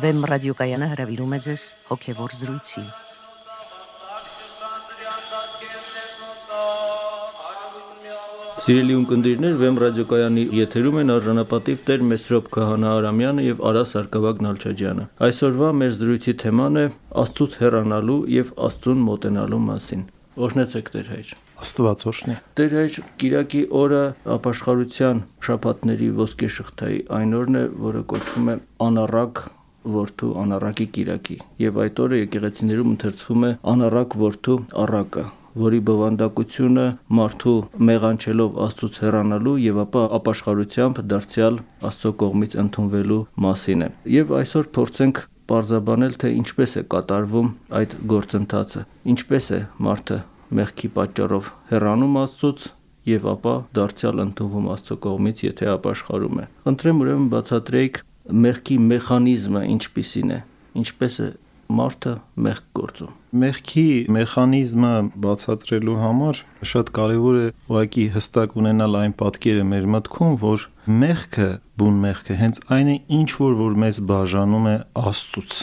Վեմ ռադիոկայանը հրավիրում է ձեզ հոգևոր զրույցի։ Սիրելի ունկնդիրներ, Վեմ ռադիոկայանի եթերում են արժանապատիվ Տեր Մեսրոպ Քահանա Արամյանը եւ Արա Սարգսակ Նալչաջյանը։ Այսօրվա մեր զրույցի թեման է Աստծուց հեռանալու եւ Աստծուն մոտենալու մասին։ Օրհնեցեք Տեր հայր։ Աստված օրհնի։ Տեր հայր, Կիրակի օրը ապաշխարության շաբաթների ոսկե շղթայի այն օրն է, որը կոչվում է անառակ որդու անառակի Կիրակի, եւ այդ օրը եկեղեցիներում ընթերցվում է անառակ որդու առակը որի բովանդակությունը մարդու մեղանչելով Աստծոց հեռանալու եւ ապա ապաշխարությամբ դարձյալ Աստծո կողմից ընդունվելու մասին է։ Եվ այսօր փորձենք parzabanել թե ինչպես է կատարվում այդ գործընթացը։ Ինչպես է մարդը մեղքի պատճառով հեռանում Աստծոց եւ ապա դարձյալ ընդունվում Աստծո կողմից, եթե ապաշխարում է։ Խնդրեմ ուրեմն բացատրեիք մեղքի մեխանիզմը ինչպիսին է։ Ինչպես է մարդը մեղք գործում։ Մեղքի մեխանիզմը բացատրելու համար շատ կարևոր է ուղղակի հստակ ունենալ այն պատկերը մեր մտքում, որ մեղքը, բուն մեղքը հենց այն է, ինչ որ որ մեզ բաժանում է Աստծուց։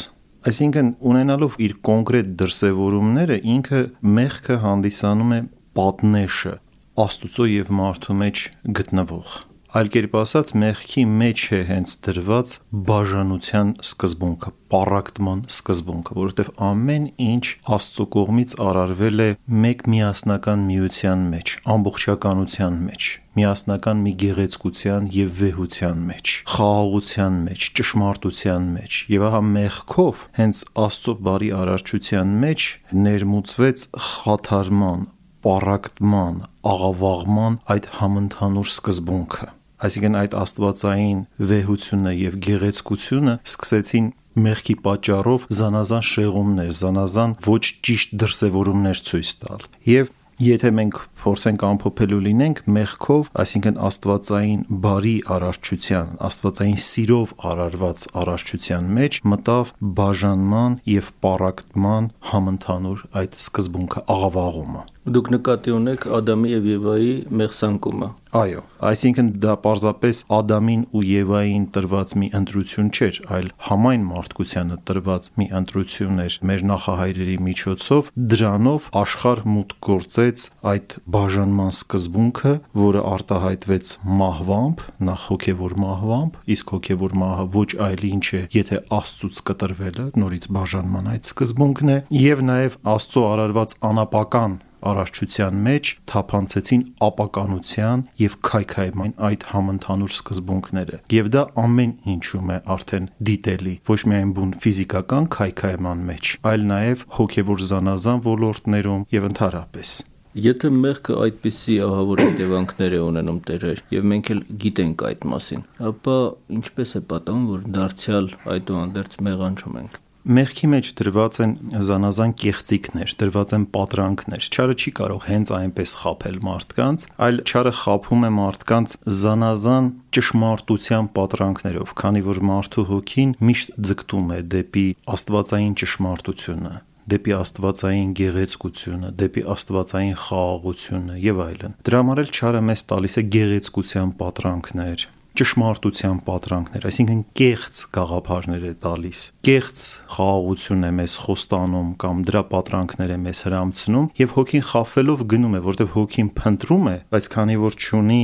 Այսինքն ունենալով իր կոնկրետ դրսևորումները, ինքը մեղքը հանդիսանում է պատնեշը Աստուծո եւ մարդու մեջ գտնվող Այլ կերպ ասած, մեղքի մեջ է հենց դրված բաժանության սկզբունքը, պարակտման սկզբունքը, որովհետև ամեն ինչ Աստծո կողմից արարվել է մեկ միասնական միության մեջ, ամբողջականության մեջ, միասնական մի գեղեցկության եւ վեհության մեջ, խաղաղության մեջ, ճշմարտության մեջ։ Եվ ահա մեղքով հենց Աստծո բարի արարչության մեջ ներմուծվեց խաթարման, պարակտման, աղավաղման այդ համընդհանուր սկզբունքը այսինքն այդ աստվածային վեհությունը եւ գեղեցկությունը սկսեցին մեղքի պատճառով զանազան շեղումներ, զանազան ոչ ճիշտ դրսևորումներ ցույց տալ։ Եվ Եթե մենք փորձենք ամփոփելու լինենք մեղքով, այսինքն աստվածային բարի արարչության, աստվածային սիրով արարված արարչության մեջ մտավ բաժանման եւ պարակտման համընդհանուր այդ սկզբունքը աղավաղումը։ Դուք նկատի ունեք Ադամի եւ Եվայի մեղսանկումը։ Այո, այսինքն դա պարզապես Ադամին ու Եվային տրված մի ընտրություն չէր, այլ համայն մարդկությանը տրված մի ընտրություն էր մեր նախահայրերի միջոցով, դրանով աշխարհ մուտք գործեց այդ բաժանման սկզբունքը, որը արտահայտվեց մահվամբ, նախ հոգևոր մահվամբ, իսկ հոգևոր մահը ոչ այլ ինչ է, եթե Աստծուց կտրվելը, նորից բաժանման այդ սկզբունքն է, եւ նաեւ Աստծո արարված անապական արարչության մեջ թափանցեցին ապականության եւ քայքայման այդ համընդհանուր սկզբունքները եւ դա ամեն ինչում է արդեն դիտելի ոչ միայն բուն ֆիզիկական քայքայման մեջ այլ նաեւ հոգեվոր զանազան ոլորտներում եւ ընդհանրապես Եթե մեղքը այդպիսի ահավոր հետևանքներ է ունենում Տերեր, եւ մենք էլ գիտենք այդ մասին, ապա ինչպես է պատահում, որ դարձյալ այդուհանդերձ մեղանչում ենք մեղքի մեջ դրված են զանազան կեղծիքներ, դրված են պատրանքներ։ Չարը չի կարող հենց այնպես խაფել մարդկանց, այլ չարը խափում է մարդկանց զանազան ճշմարտության պատրանքներով, քանի որ մարդու հոգին միշտ ձգտում է դեպի աստվածային ճշմարտությունը, դեպի աստվածային գեղեցկությունը, դեպի աստվածային խաղաղությունը եւ այլն։ Դրա համար էլ չարը մեզ տալիս է գեղեցկության պատրանքներ, ճշմարտության պատրանքներ, այսինքն կեղծ գաղափարներ է տալիս։ Կեղծ խաղաղություն է մեզ խոստանում կամ դրա պատրանքներ է մեզ հрамցնում եւ հոգին խաֆելով գնում է, որտեղ հոգին փնտրում է, բայց քանի որ չունի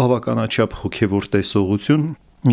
բավականաչափ հոգևոր տեսողություն,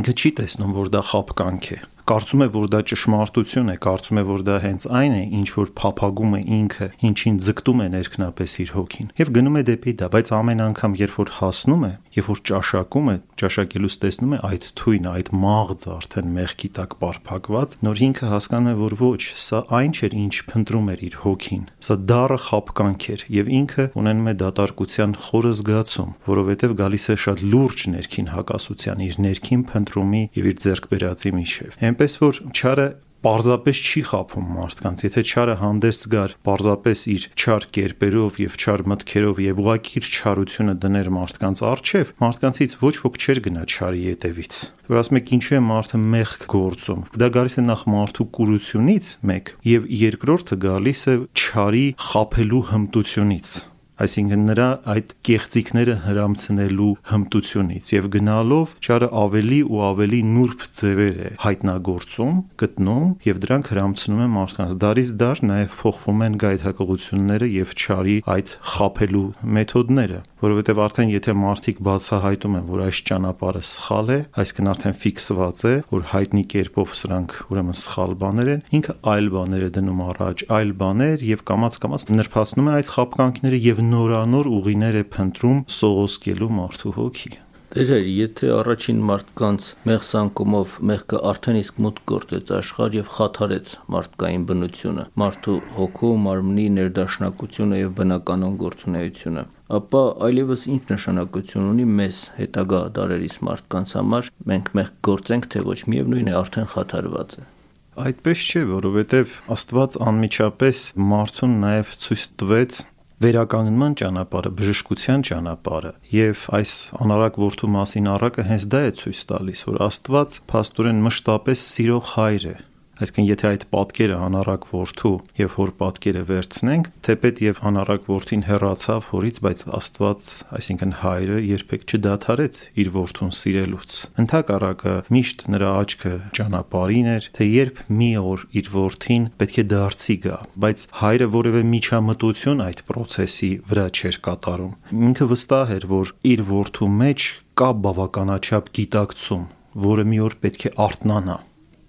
ինքը չի տեսնում, որ դա խապկանք է կարծում է, որ դա ճշմարտություն է, կարծում է, որ դա հենց այն է, ինչ որ փափագում է ինքը, ինչին ձգտում է ներքնապես իր հոգին։ Եվ գնում է դեպի դա, բայց ամեն անգամ, երբ որ հասնում է, երբ որ ճաշակում է, ճաշակելուց տեսնում է այդ թույնը, այդ մաղձը արդեն մեղքի տակ բարփակված, նոր ինքը հասկանում է, որ ոչ, սա այն չէր, ինչ փնտրում էր իր հոգին։ Սա դառը խապկանք էր եւ ինքը ունենում է դատարկության խորը զգացում, որովհետեւ գալիս է շատ լուրջ ներքին հակասության իր ներքին փնտրումի եւ իր ձեռք բերածի միջև այնպես որ չարը պարզապես չի խափում մարդկանց, եթե չարը հանդես գար պարզապես իր չար կերպերով եւ չար մտքերով եւ ուղղակի իր չարությունը դներ մարդկանց առջև, մարդկանցից ոչ ոք չէր գնա չարի ետևից։ Որ ասում եք ինչու է մարդը մեղք գործում։ Դա գալիս է նախ մարդու կուրությունից մեկ եւ երկրորդը գալիս է չարի խափելու հմտությունից այսինքն նրա այդ կեղծիքները հрамցնելու հմտությունից եւ գնալով ճարը ավելի ու ավելի նուրբ ձևեր է հայտնագործում, գտնում եւ դրանք հрамցնում է մարդկանց։ Դարից դար նաեւ փոխվում են գայթակղությունները եւ ճարի այդ խափելու մեթոդները որովհետեւ արդեն եթե մարդիկ բացահայտում են, որ այս ճանապարհը սխալ է, այսինքն արդեն ֆիքսված է, որ հայտնի կերպով սրանք ուրեմն սխալ բաներ են, ինքը այլ բաներ է դնում առաջ, այլ բաներ եւ կամած կամած նրբացնում է այդ խապկանքները եւ նորանոր ուղիներ է փնտրում սողոսկելու մարդու հոգի։ Դերեր, եթե առաջին մարդկանց մեղսանկումով մեղքը արդեն իսկ մուտք գործեց աշխարհ եւ խաթարեց մարդկային բնությունը, մարդու հոգու, մարմնի ներդաշնակությունը եւ բնականon գործունեությունը, ապա այլևս ինչ նշանակություն ունի մեզ հետագա դարերից մարդկանց համար, մենք մեղք գործենք թե ոչ, միևնույն է արդեն խաթարված է։ Այդպես չէ, որովհետև Աստված անմիջապես մարդուն նաև ցույց տվեց վերականգնման ճանապարհը, բժշկության ճանապարհը եւ այս անարակ որդու մասին առակը հենց դա է ցույց տալիս, որ Աստված փաստորեն մշտապես սիրող հայր է Այսինքն եթե այդ պատկերը անառակ որդու եւ հոր պատկերը վերցնենք, թեպետ եւ անառակ որդին հեռացավ հորից, բայց Աստված, այսինքն հայրը երբեք չդադարեց իր որդուն սիրելուց։ Ընթակառակը միշտ նրա աչքը ճանապարհին էր, թե երբ մի օր իր որդին պետք է դարձի գա, բայց հայրը որևէ միջամտություն այդ process-ի վրա չէր կատարում։ Ինքը վստահ էր, որ իր որդու մեջ կա բավականաչափ գիտակցում, որը մի օր պետք է արթնանա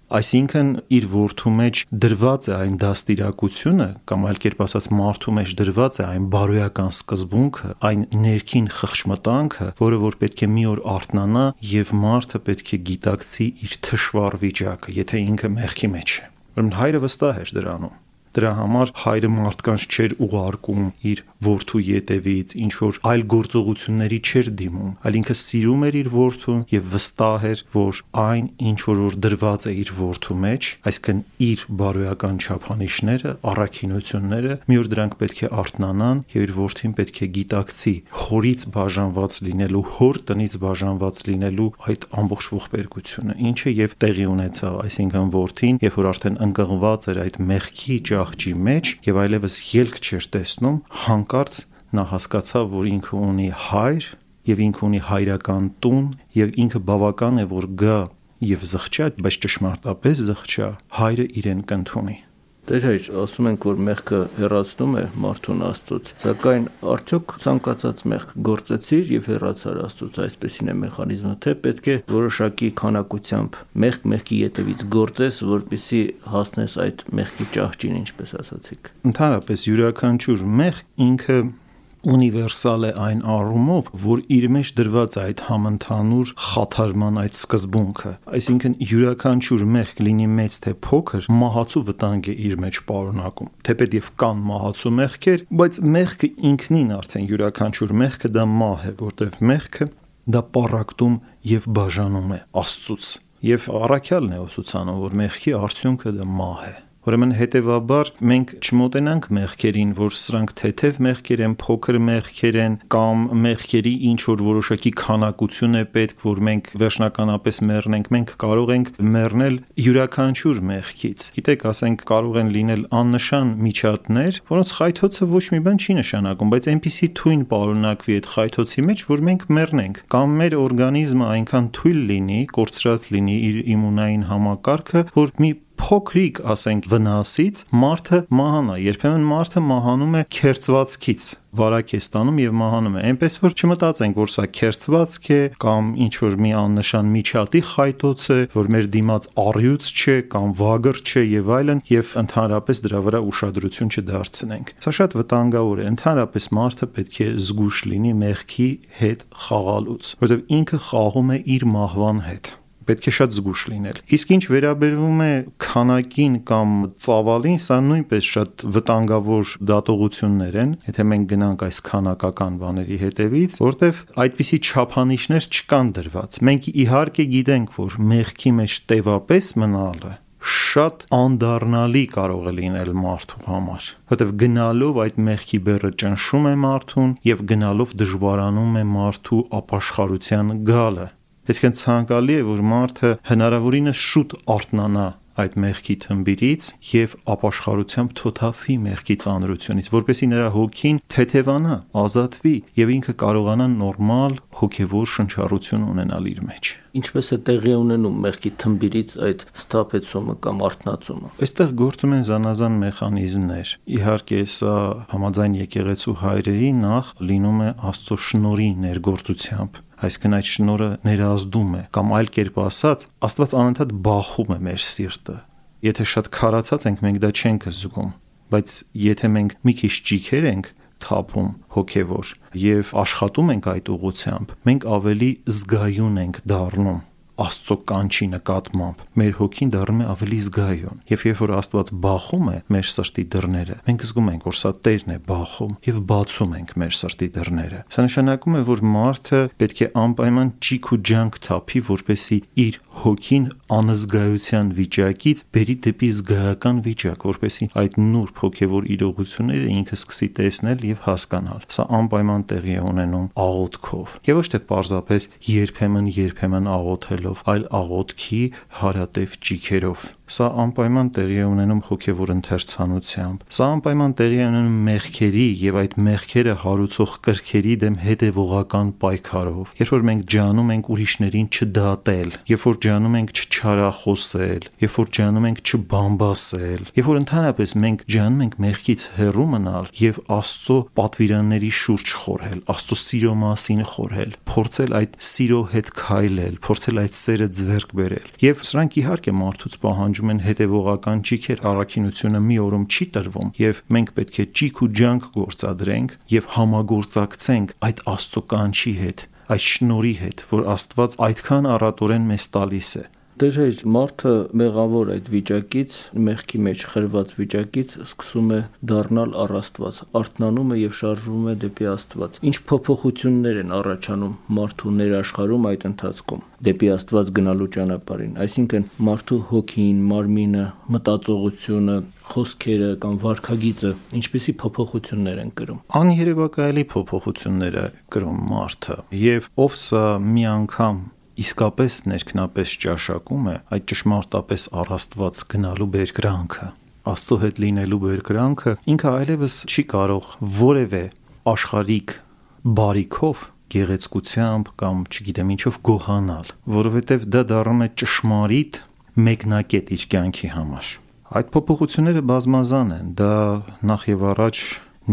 Այսինքն իր ворթու մեջ դրված է այն դաստիարակությունը կամ այլ կերպ ասած մարդու մեջ դրված է այն բարոյական սկզբունքը, այն ներքին խխշմտանքը, որը որ պետք է մի օր արթնանա եւ մարդը պետք է գիտակցի իր թշվառ վիճակը, եթե ինքը մեղքի մեջ է։ Ուրեմն հայրը վստահ էր դրանում Դրա համար հայրը մարդկանց չէր ուղարկում իր որդու յետևից, ինչ որ այլ գործողությունների չէր դիմում, այլ ինքը սիրում էր իր որդուն եւ վստահ էր, որ այն ինչ որ որ դրված է իր որդու մեջ, այսինքն իր բարոյական չափանիշները, առաքինությունները, մի օր դրանք պետք է արտնանան եւ իր որդին պետք է գիտակցի հորից բաժանված լինելու, հոր տնից բաժանված լինելու այդ ամբողջ ողբերգությունը, ինչը եւ տեղի ունեցավ, այսինքն որդին, երբ որ արդեն ընկղված էր այդ մեղքի ջահջի մեջ եւ այլևս ելք չէր տեսնում, հանկարծ նա հասկացավ, որ ինքը ունի հայր եւ ինքը ունի հայրական տուն եւ ինքը բավական է որ գա եւ զղջա, բայց ճշմարտապես զղջա, հայրը իրեն կընդունի։ Տեր ասում ենք, որ մեղքը հեռացնում է մարդուն Աստծոց, սակայն արդյոք ցանկացած մեղք գործեցիր եւ հեռացար Աստծոց, այսպեսին է մեխանիզմը, թե պետք է որոշակի քանակությամբ մեղք մեղքի յետևից գործես, որպիսի հասնես այդ մեղքի ճահճին, ինչպես ասացիք։ Ընդհանրապես յուրաքանչյուր մեղք ինքը ունիվերսալ է այն առումով, որ իր մեջ դրված է այդ համընդհանուր խաթարման այդ սկզբունքը։ Այսինքն յուրաքանչյուր մեղք լինի մեծ թե փոքր, մահացու վտանգ է իր մեջ պարունակում։ Թեպետ եւ կան մահացու մեղքեր, բայց մեղքը ինքնին արդեն յուրաքանչյուր մեղքը դա մահ է, որտեղ մեղքը դա պարակտում եւ բաժանում է Աստծուց։ Եվ առաքյալն է ուսուցանում, որ մեղքի արդյունքը դա մահ է։ Ուրեմն հետեւաբար մենք չմոտենանք մեղքերին, որ սրանք թեթև մեղքեր են, փոքր մեղքեր են կամ մեղքերի ինչ որ որոշակի քանակություն է պետք, որ մենք վերջնականապես մեռնենք։ Մենք կարող ենք մեռնել յուրաքանչյուր մեղքից։ Գիտեք, ասենք կարող են լինել աննշան միջատներ, որոնց խայթոցը ոչ մի բան չի նշանակում, բայց այնպիսի թույն պարունակվի այդ խայթոցի մեջ, որ մենք մեռնենք։ Կամ մեր օրգանիզմը այնքան թույլ լինի, կորցրած լինի իր իմունային համակարգը, որ մի փոքրիկ, ասենք, վնասից մարդը մահանա։ Երբեմն մարդը մահանում է քերծվածքից, վարակ է ստանում եւ մահանում է։ Այնպես որ չմտածենք, որ սա քերծվածք է կամ ինչ որ մի աննշան միջատի խայտոց է, որ մեր դիմաց առյուծ չէ կամ վագր չէ եւ այլն եւ ընդհանրապես դրա վրա ուշադրություն չդարձնենք։ Սա շատ վտանգավոր է։ Ընդհանրապես մարդը պետք է զգուշ լինի մեղքի հետ խաղալուց, որովհետեւ ինքը խաղում է իր մահվան հետ պետք է շատ զգուշ լինել։ Իսկ ինչ վերաբերվում է քանակին կամ ծավալին, սա նույնպես շատ վտանգավոր դատողություններ են, եթե մենք գնանք այս քանակական բաների հետևից, որտեվ այդպիսի չափանիշներ չկան դրված։ Մենք իհարկե գիտենք, որ մեղքի մեջ տևապես մնալը շատ անդառնալի կարող է լինել մարդու համար, որովհետև գնալով այդ մեղքի բեռը ճնշում է մարդուն եւ գնալով դժվարանում է մարդու ապաշխարության գալը Այսինքն ցանկալի է, որ մարդը հնարավորինս շուտ արթնանա այդ մեղքի թմբիրից եւ ապաշխարությամբ թոթափի մեղքի ծանրությունից, որպեսի նրա հոգին թեթևանա, ազատվի եւ ինքը կարողանա նորմալ հոգեվոր շնչառություն ունենալ իր մեջ ինչպես է տեղի ունենում մեղքի թմբիրից այդ սթափեցումը կամ արթնացումը։ Այստեղ գործում են զանազան մեխանիզմներ։ Իհարկե, սա համաձայն եկեղեցու հայրերի նախ լինում է Աստծո շնորհի ներգործությամբ այսինքն այդ շնորհը ներազդում է կամ այլ կերպ ասած Աստված անընդհատ բախում է մեր սիրտը եթե շատ քարացած ենք մենք դա չենք զգում բայց եթե մենք մի քիչ ճիքեր ենք թափում հոգևոր եւ աշխատում ենք այդ ուղությամբ մենք ավելի զգայուն ենք դառնում Աստծո կանչի նկատմամբ մեր հոգին դառնում է ավելի զգայուն եւ երբ որ Աստված բախում է մեր սրտի դռները մենք զգում ենք որ սա Տերն է բախում եւ բացում ենք մեր սրտի դռները սա նշանակում է որ մարդը պետք է անպայման ճիք ու ջանք թափի որպեսի իր հոգին անզգայության վիճակից բերի դեպի զգայական վիճակ, որպեսի այդ նուրբ հոգևոր իրողությունները ինքը սկսի տեսնել եւ հասկանալ։ Սա անպայման տեղի է ունենում աղոթքով։ Եվ ոչ թե պարզապես երբեմն երբեմն աղոթելով, այլ աղոթքի հարատև ճիքերով Սա անպայման տեղի է ունենում հոգևոր ընթերցանությամբ։ Սա անպայման տեղի է ունենում մեղքերի եւ այդ մեղքերը հարուցող կրքերի դեմ հետևողական պայքարով։ Երբ որ մենք ջանում ենք ուրիշներին չդատել, երբ որ ջանում ենք չչարախոսել, երբ որ ջանում ենք չբամբասել, երբ որ ընդհանրապես մենք ջանում ենք մեղքից հեռու մնալ եւ Աստծո պատվիրանների շուրջ խորհել, Աստծո սիրո մասին խորհել, փորձել այդ սիրո հետ քայլել, փորձել այդ սերը ձեռք բերել։ Եվ սրանք իհարկե մարդուց պահանջ պահանջում են հետևողական ճիքեր, առաքինությունը մի օրում չի տրվում եւ մենք պետք է ճիք ու ջանք գործադրենք եւ համագործակցենք այդ Աստծո կանչի հետ, այդ շնորի հետ, որ Աստված այդքան առատորեն մեզ տալիս է Դեր հեչ մարդը մեղավոր այդ վիճակից, մեղքի մեջ խրված վիճակից սկսում է դառնալ առաստված, արթնանում է եւ շարժվում է դեպի Աստված։ Ինչ փոփոխություններ են առաջանում մարդու ներաշխարում այդ ընթացքում դեպի Աստված գնալու ճանապարհին։ Այսինքն մարդու հոգին, մարմինը, մտածողությունը, խոսքերը կամ վարքագիծը ինչպեսի փոփոխություններ են կրում։ Աներևակայելի փոփոխություններ է կրում մարդը եւ ով սա մի անգամ իսկապես ներքնապես ճաշակում է այդ ճշմարտապես առաստված գնալու բերկրանքը Աստծո հետ լինելու բերկրանքը ինքը այլևս չի կարող որևէ աշխարհիկ բարիքով գեղեցկությամբ կամ չգիտեմ ինչով գոհանալ, որովհետև դա դառնում է ճշմարիտ մեկնակետ իր կյանքի համար։ Այդ փոփոխությունները բազմազան են, դա նախ եւ առաջ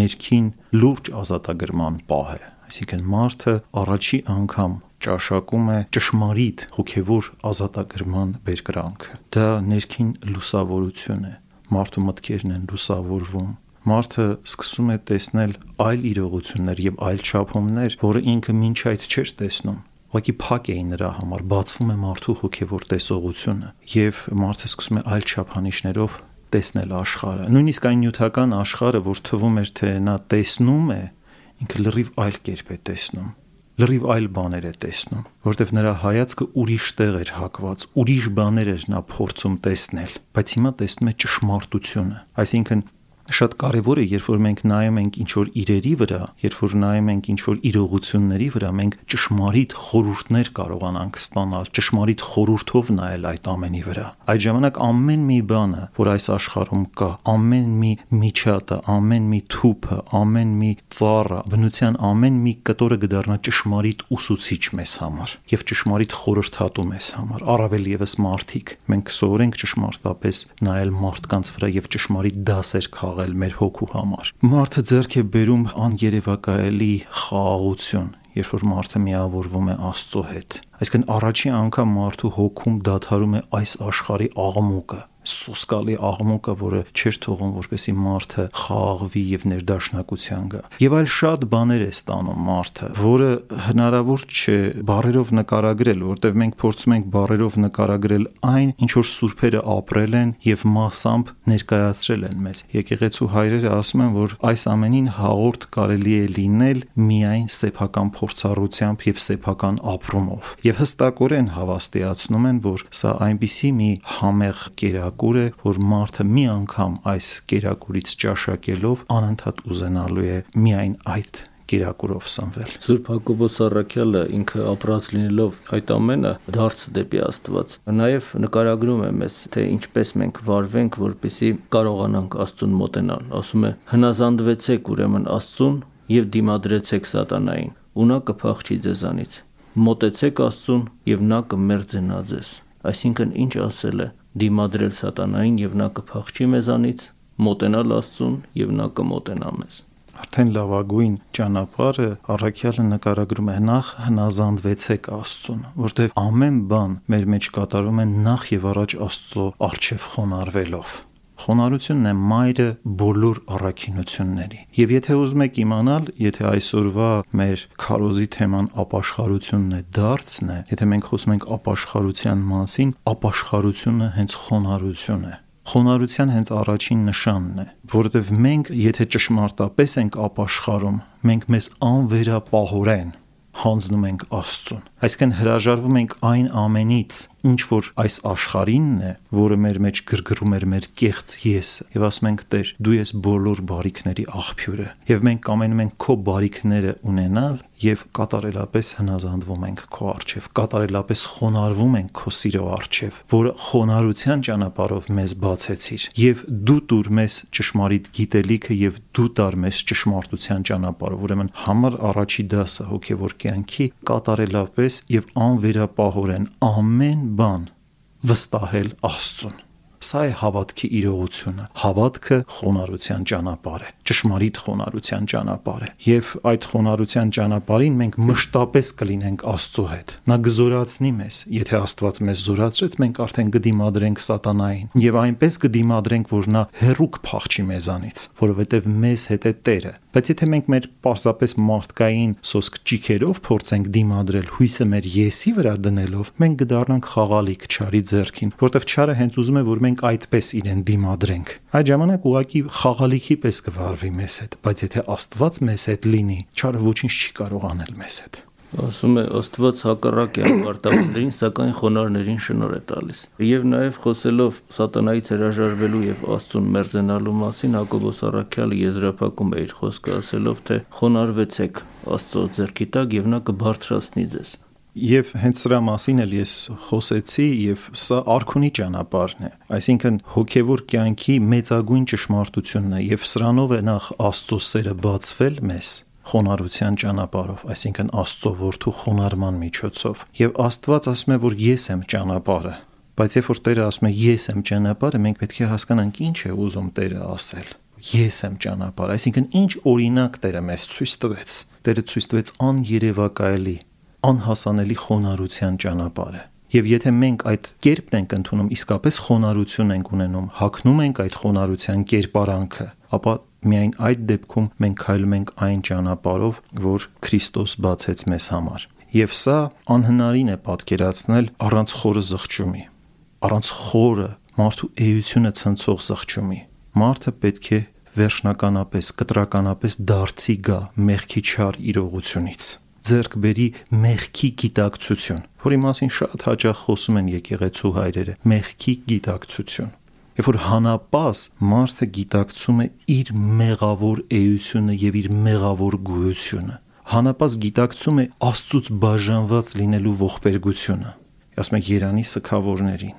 ներքին լուրջ ազատագրման պահ է, այսինքն մարդը առաջի անգամ ճաշակում է ճշմարիտ հոգևոր ազատագրման բերկրանքը։ Դա ներքին լուսավորություն է։ Մարդու մտքերն են լուսավորվում, մարդը սկսում է տեսնել այլ իրողություններ եւ այլ չափումներ, որը ինքը ոչ այդ չէր տեսնում ուղղակի փակ էին նրա համար, բացվում է մարդու հոգևոր տեսողությունը եւ մարդը սկսում է այլ չափանիշներով տեսնել աշխարհը։ Նույնիսկ այն նյութական աշխարհը, որ թվում էր թե նա տեսնում է, ինքը լրիվ այլ կերպ է տեսնում լրիվ այլ բաներ է տեսնում, որտեվ նրա հայացքը ուրիշ տեղ էր հակված, ուրիշ բաներ էր նա փորձում տեսնել, բայց հիմա տեսնում է ճշմարտությունը։ Այսինքն շատ կարևոր է, երբ որ մենք նայում ենք ինչ որ իրերի վրա, երբ որ նայում ենք ինչ որ իրողությունների վրա, մենք ճշմարիտ խորհուրդներ կարողանանք ստանալ, ճշմարիտ խորհուրդով նայել այդ ամենի վրա։ Այդ ժամանակ ամեն մի բանը, որ այս աշխարհում կա, ամեն մի միջատը, ամեն մի թուփը, ամեն մի ծառը, բնության ամեն մի կտորը կդառնա ճշմարիտ ուսուցիչ մեզ համար եւ ճշմարիտ խորհրդատու մեզ համար, առավել եւս մարդիկ։ Մենք սովորենք ճշմարտապես նայել մարդկանց վրա եւ ճշմարիտ դասեր քաղել խաղալ մեր հոգու համար։ Մարդը ձեռք է բերում անկերևակայելի խաղաղություն, երբ որ մարդը միավորվում է Աստծո հետ։ Այսինքն առաջի անգամ մարդու հոգում դադարում է այս աշխարհի աղմուկը, սոսկալի աղմուկը, որը չէր թողում, որպեսի մարդը խաղաղվի եւ ներդաշնակության գա։ Եվ այլ շատ բաներ է ստանում մարդը, որը հնարավոր չէ բարերով նկարագրել, որտեղ մենք փորձում ենք բարերով նկարագրել այն, ինչ որ սուրբերը ապրել են եւ մասամբ ներկայացրել են մեզ։ Եկեղեցու հայրերը ասում են, որ այս ամենին հաղորդ կարելի է լինել միայն սեփական փորձառությամբ եւ սեփական ապրումով։ Եվ հստակորեն հավաստիացնում են, որ սա այնպիսի մի համեղ կերակ կերակուր է, որ մարդը մի անգամ այս կերակուրից ճաշակելով անընդհատ ուզենալու է միայն այդ կերակուրով սնվել։ Սուրբ Հակոբոս Առաքյալը ինքը ապրած լինելով այդ ամենը դարձ դեպի Աստված։ Նաև նկարագրում է մեզ, թե ինչպես մենք վարվենք, որպեսի կարողանանք Աստծուն մոտենալ։ Ասում է. հնազանդվեցեք ուրեմն Աստծուն եւ դիմադրեցեք սատանային, ու նա կփախչի ձեզանից։ Մոտեցեք Աստծուն եւ նա կմերձենա ձեզ։ Այսինքն ինչ ասել է դիմադրել սատանային եւ նա կփախչի մեզանից, մոտենալ Աստծուն եւ նա կմոտենա մեզ արդեն լավագույն ճանապարհը առաքյալը նկարագրում է նախ հնազանդվեցեք Աստծուն, որտեղ ամեն բան մեր մեջ կատարվում է նախ եւ առաջ Աստծո արչեւ խոնարհվելով։ Խոնարհությունն է մայրը բոլոր առաքինությունների։ Եվ եթե ուզում եք իմանալ, եթե այսօրվա մեր քարոզի թեման ապաշխարությունն է, դարձն է, եթե մենք խոսում ենք ապաշխարության մասին, ապաշխարությունը հենց խոնարհություն է խոնարհության հենց առաջին նշանն է, որովհետև մենք, եթե ճշմարտապես ենք ապաշխարում, մենք մեզ անվերապահորեն հանձնում ենք Աստծուն։ Այսինքն հրաժարվում ենք այն ամենից, ինչ որ այս աշխարհինն է, որը մեր մեջ գրգռում էր մեր կեղծ եսը, եւ ասում ենք Տեր, դու ես բոլոր բարիքների աղբյուրը, եւ մենք կամենում ենք քո բարիքները ունենալ եւ կատարելապես հնազանդվում ենք քո արչեւ, կատարելապես խոնարհվում ենք քո սիրո արչեւ, որը խոնարհության ճանապարհով մեզ բացեցիր եւ դու տուր մեզ ճշմարիտ գիտելիքը եւ դու տար մեզ ճշմարտության ճանապարհով, ուրեմն համար առաջի դասը հոգեվոր կյանքի կատարելապես եւ անվերապահորեն ամեն բան վստահել Աստծուն Սա է հավատքի իրողությունը։ Հավատքը խոնարհության ճանապարհ է, ճշմարիտ խոնարհության ճանապարհ է։ Եվ այդ խոնարհության ճանապարհին մենք մշտապես կլինենք Աստծո հետ։ Նա գզորացնի մեզ, եթե Աստված մեզ զորացրեց, մենք արդեն կդիմադրենք սատանային եւ այնպես կդիմադրենք, որ նա հերուկ փախչի մեզանից, որովհետեւ մեզ հետ է Տերը։ Բայց եթե մենք մեր պարզապես մարդկային սոսկ ճիքերով փորձենք դիմադրել հույսը մեր եսի վրա դնելով, մենք կդառնանք խաղալիք չարի ձեռքին, որտեղ չարը հենց ուզում է, որ մենք մենք այդպես իրեն դիմադրենք։ Այդ ժամանակ ուղակի խաղալիքի պես կվարվի մեզ հետ, բայց եթե Աստված մեզ հետ լինի, չարը ոչինչ չի կարող անել մեզ հետ ասում է Աստված հակառակ է արտավորներին, սակայն խոնարհներին շնոր է տալիս։ Եվ նաև խոսելով սատանայից հրաժարվելու եւ Աստծուն մերձենալու մասին Հակոբոս Արաքյալը եզրափակում է իր խոսքը ասելով, թե խոնարհվեցեք Աստծո ձեռքի տակ եւ նա կբարձրացնի ձեզ։ Եվ հենց սրա մասին էլ ես խոսեցի եւ սա արքունի ճանապարհն է։ Այսինքն հոգեվոր կյանքի մեծագույն ճշմարտությունն է եւ սրանով է նախ Աստծո սերը բացվել մեզ խոնարհության ճանապարհով, այսինքն Աստծո որդու խոնարհման միջոցով։ Եվ Աստված ասում է, որ ես եմ ճանապարհը։ Բայց երբ որ Տերը ասում է ես եմ ճանապարհը, մենք պետք է հասկանանք ինչ է ուզում Տերը ասել ես եմ ճանապարհ, այսինքն ինչ օրինակ Տերը մեզ ցույց տվեց։ Տերը ցույց տվեց աներևակայելի անհասանելի խոնարհության ճանապարհ է։ Եվ եթե մենք այդ կերպն ենք ընդունում, իսկապես խոնարհություն ենք ունենում, հակնում ենք այդ խոնարհության կերպարանքը, ապա միայն այդ դեպքում մենք քայլում ենք այն ճանապարհով, որ Քրիստոս բացեց մեզ համար։ Եվ սա անհնարին է պատկերացնել առանց խորը զղջումի, առանց խորը մարդու էությունը ցնցող զղջումի։ Մարդը պետք է վերջնականապես, կտրականապես դարձի գա մեղքի չար իրողությունից ձեռք բերի մեղքի գիտակցություն, որի մասին շատ հաճախ խոսում են եկեղեցու հայրերը, մեղքի գիտակցություն։ Երբ որ հանապազ մարդը գիտակցում է իր մեղավոր էությունը եւ իր մեղավոր գոյությունը, հանապազ գիտակցում է Աստծուց բաժանված լինելու ողբերգությունը։ Ասում եք Երանի սքավորներին։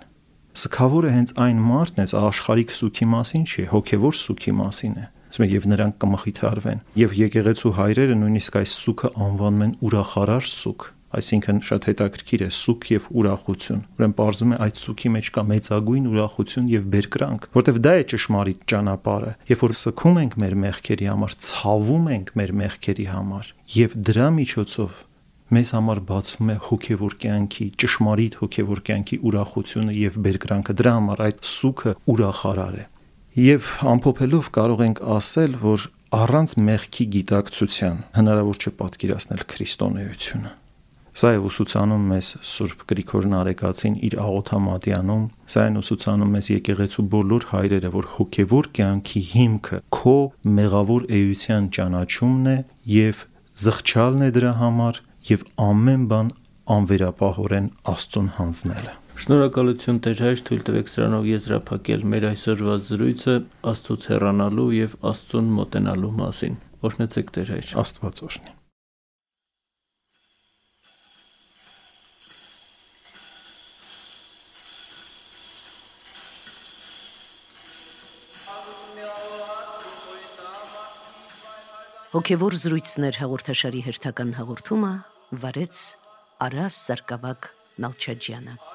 Սքավորը հենց այն մարդն է, աշխարհիկ սուքի մասին չի, հոգևոր սուքի մասին է ասում են եւ նրանք կմխիթարվեն եւ եկեղեցու հայրերը նույնիսկ այս սուքը անվանում են ուրախարար սուք այսինքն շատ հետաքրքիր է սուք եւ ուրախություն ուրեմն parzum է այդ սուքի մեջ կա մեծագույն ուրախություն եւ բերկրանք որտեվ դա է ճշմարիտ ճանապարհը երբ որ սքում ենք մեր մեղքերի համար ցավում ենք մեր մեղքերի համար եւ դրա միջոցով մեզ համար բացվում է հոգևոր կյանքի ճշմարիտ հոգևոր կյանքի ուրախությունը եւ բերկրանքը դրա համար այդ սուքը ուրախարար է Եվ ամփոփելով կարող ենք ասել, որ առանց մեղքի գիտակցության հնարավոր չէ պատկերացնել քրիստոնեությունը։ Սա է ուսուցանում մեզ Սուրբ Գրիգոր Նարեկացին իր աղոթամատյանում, սա են ուսուցանում մեզ եկեղեցու բոլոր հայրերը, որ հոգևոր կյանքի հիմքը քո մեղավոր էության ճանաչումն է եւ զղջալն է դրա համար եւ ամեն բան անվերապահորեն Աստծուն հանձնելը։ Շնորհակալություն Տեր հայր թույլ տվեք սրանով եզրափակել մեր այսօրվա զրույցը Աստծոց հեռանալու եւ Աստծուն մոտենալու մասին։ Օրհնեցեք Տեր հայր։ Աստված օրհնի։ Հոգևոր զրույցներ հաղորդաշարի հերթական հաղորդումը վարեց Արաս Սարգսակ Նալչաջյանը։